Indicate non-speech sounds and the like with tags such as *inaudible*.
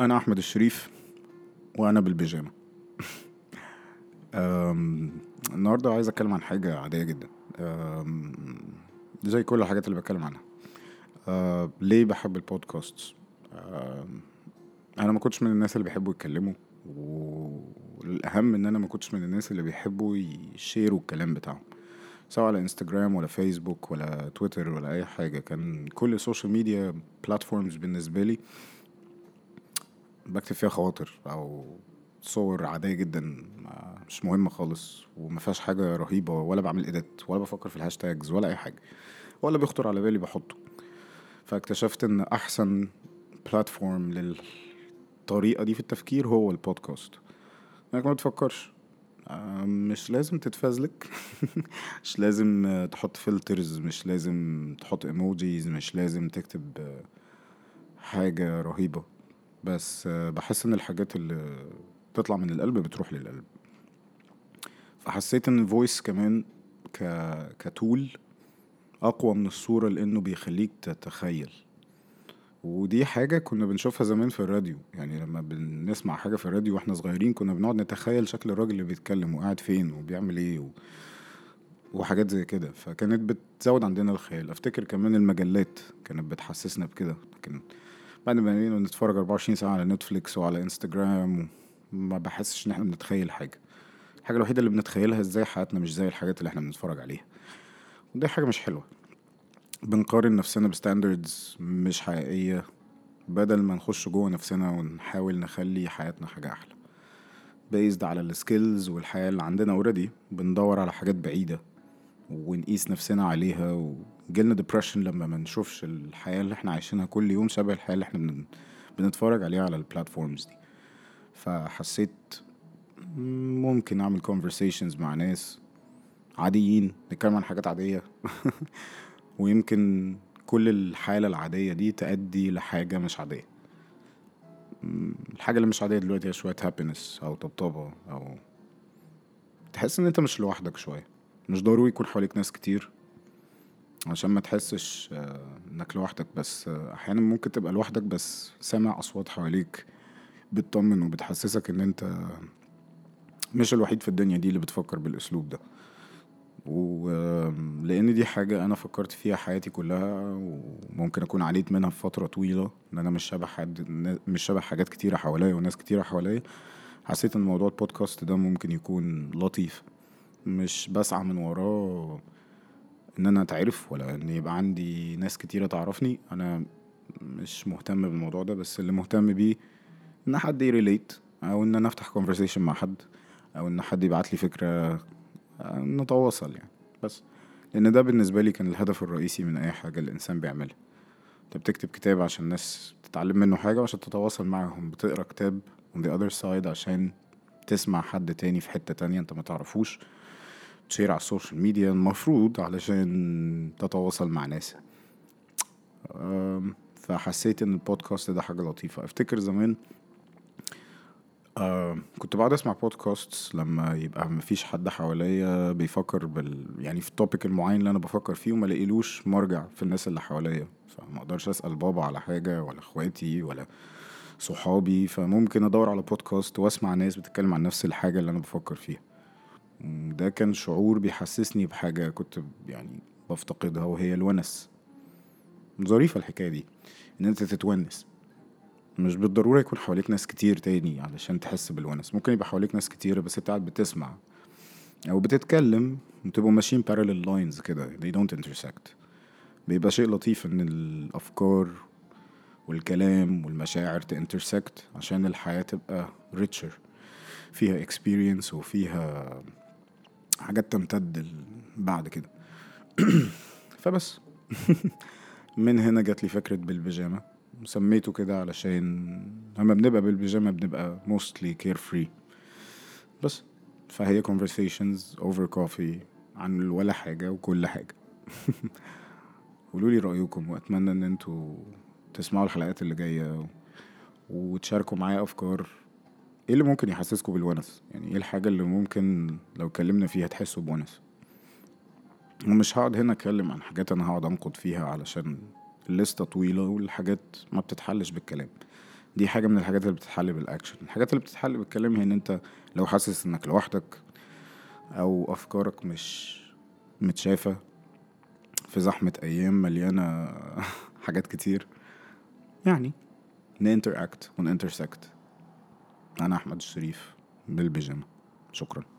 أنا أحمد الشريف وأنا بالبيجامة. *laughs* النهاردة عايز أتكلم عن حاجة عادية جدا. زي كل الحاجات اللي بتكلم عنها. أه، ليه بحب البودكاست؟ أنا ما كنتش من الناس اللي بيحبوا يتكلموا والأهم إن أنا ما كنتش من الناس اللي بيحبوا يشيروا الكلام بتاعهم. سواء على إنستجرام ولا فيسبوك ولا تويتر ولا أي حاجة. كان كل ال social media platforms بالنسبة لي بكتب فيها خواطر أو صور عادية جدا مش مهمة خالص وما فيهاش حاجة رهيبة ولا بعمل edit ولا بفكر في ال hashtags ولا أي حاجة ولا بيخطر على بالي بحطه. فاكتشفت إن أحسن platform للطريقة دي في التفكير هو البودكاست إنك ما تفكرش مش لازم تتفزلك. *laughs* مش لازم تحط filters مش لازم تحط emojis مش لازم تكتب حاجة رهيبة. بس بحس إن الحاجات اللي تطلع من القلب بتروح للقلب. فحسيت إن الفويس كمان ك... كتول أقوى من الصورة لإنه بيخليك تتخيل. ودي حاجة كنا بنشوفها زمان في الراديو. يعني لما بنسمع حاجة في الراديو وإحنا صغيرين كنا بنقعد نتخيل شكل الراجل اللي بيتكلم وقاعد فين وبيعمل إيه و... وحاجات زي كده. فكانت بتزود عندنا الخيال. أفتكر كمان المجلات كانت بتحسسنا بكده. لكن بعد ما بقينا نتفرج 24 ساعة على نتفليكس وعلى إنستجرام ما بحسش إن إحنا بنتخيل حاجة. الحاجة الوحيدة اللي بنتخيلها إزاي حياتنا مش زي الحاجات اللي إحنا بنتفرج عليها. ودي حاجة مش حلوة. بنقارن نفسنا ب standards مش حقيقية بدل ما نخش جوه نفسنا ونحاول نخلي حياتنا حاجة أحلى. based على ال skills والحياة اللي عندنا already بندور على حاجات بعيدة. ونقيس نفسنا عليها ويجيلنا depression لما ما نشوفش الحياة اللي إحنا عايشينها كل يوم شبه الحياة اللي إحنا بن- بنتفرج عليها على ال platforms دي. فحسيت ممكن أعمل conversations مع ناس عاديين نتكلم عن حاجات عادية. *laughs* ويمكن كل الحالة العادية دي تأدي لحاجة مش عادية. الحاجة اللي مش عادية دلوقتي هي شوية happiness أو طبطبة أو تحس إن أنت مش لوحدك شوية. مش ضروري يكون حواليك ناس كتير عشان ما تحسش آه، إنك لوحدك بس. أحيانا ممكن تبقى لوحدك بس سامع أصوات حواليك بتطمن وبتحسسك إن أنت مش الوحيد في الدنيا دي اللي بتفكر بالأسلوب ده. ولأن دي حاجة أنا فكرت فيها حياتي كلها وممكن أكون عانيت منها في فترة طويلة إن أنا مش شبه حد مش شبه حاجات كتيرة حواليا وناس كتيرة حواليا حسيت إن موضوع البودكاست ده ممكن يكون لطيف. مش بسعى من وراه إن أنا أتعرف ولا إن يبقى عندي ناس كتيرة تعرفني. أنا مش مهتم بالموضوع ده بس اللي مهتم بيه إن حد يريليت أو إن أنا أفتح conversation مع حد أو إن حد يبعت لي فكرة نتواصل يعني. بس لأن ده بالنسبة لي كان الهدف الرئيسي من أي حاجة الإنسان بيعملها. أنت بتكتب كتاب عشان الناس تتعلم منه حاجة وعشان تتواصل معاهم بتقرأ كتاب on the other side عشان تسمع حد تاني في حتة تانية أنت ما تعرفوش. تشير على ال social media المفروض علشان تتواصل مع ناس. فحسيت إن البودكاست ده حاجة لطيفة. أفتكر زمان كنت بقعد أسمع بودكاست لما يبقى مفيش حد حواليا بيفكر بال يعني في ال topic المعين اللي أنا بفكر فيه وما لاقيلوش مرجع في الناس اللي حواليا. فما أقدرش أسأل بابا على حاجة ولا إخواتي ولا صحابي. فممكن أدور على بودكاست وأسمع ناس بتتكلم عن نفس الحاجة اللي أنا بفكر فيها. ده كان شعور بيحسسني بحاجة كنت يعني بفتقدها وهي الونس. ظريفة الحكاية دي إن أنت تتونس. مش بالضرورة يكون حواليك ناس كتير تاني علشان تحس بالونس. ممكن يبقى حواليك ناس كتيرة بس أنت قاعد بتسمع أو بتتكلم وتبقوا ماشيين parallel lines كده. They don't intersect. بيبقى شيء لطيف إن الأفكار والكلام والمشاعر تانترسكت عشان الحياة تبقى richer. فيها experience وفيها حاجات تمتد بعد كده. *clears throat* فبس. *laughs* من هنا جات لي فكرة بالبيجامة. سميته كده علشان لما بنبقى بالبيجامة بنبقى mostly carefree. بس. فهي conversations over coffee عن ولا حاجة وكل حاجة. *laughs* قولوا لي رأيكم وأتمنى إن أنتوا تسمعوا الحلقات اللي جاية وتشاركوا معايا أفكار إيه اللي ممكن يحسسكوا بالونس؟ يعني إيه الحاجة اللي ممكن لو اتكلمنا فيها تحسوا بونس؟ ومش هقعد هنا أتكلم عن حاجات أنا هقعد أنقد فيها علشان الليستة طويلة والحاجات ما بتتحلش بالكلام. دي حاجة من الحاجات اللي بتتحل بالأكشن الحاجات اللي بتتحل بالكلام هي إن أنت لو حاسس إنك لوحدك أو أفكارك مش متشافة في زحمة أيام مليانة *laughs* حاجات كتير يعني نinteract ونintersect أنا أحمد الشريف بالبيجامة. شكرا.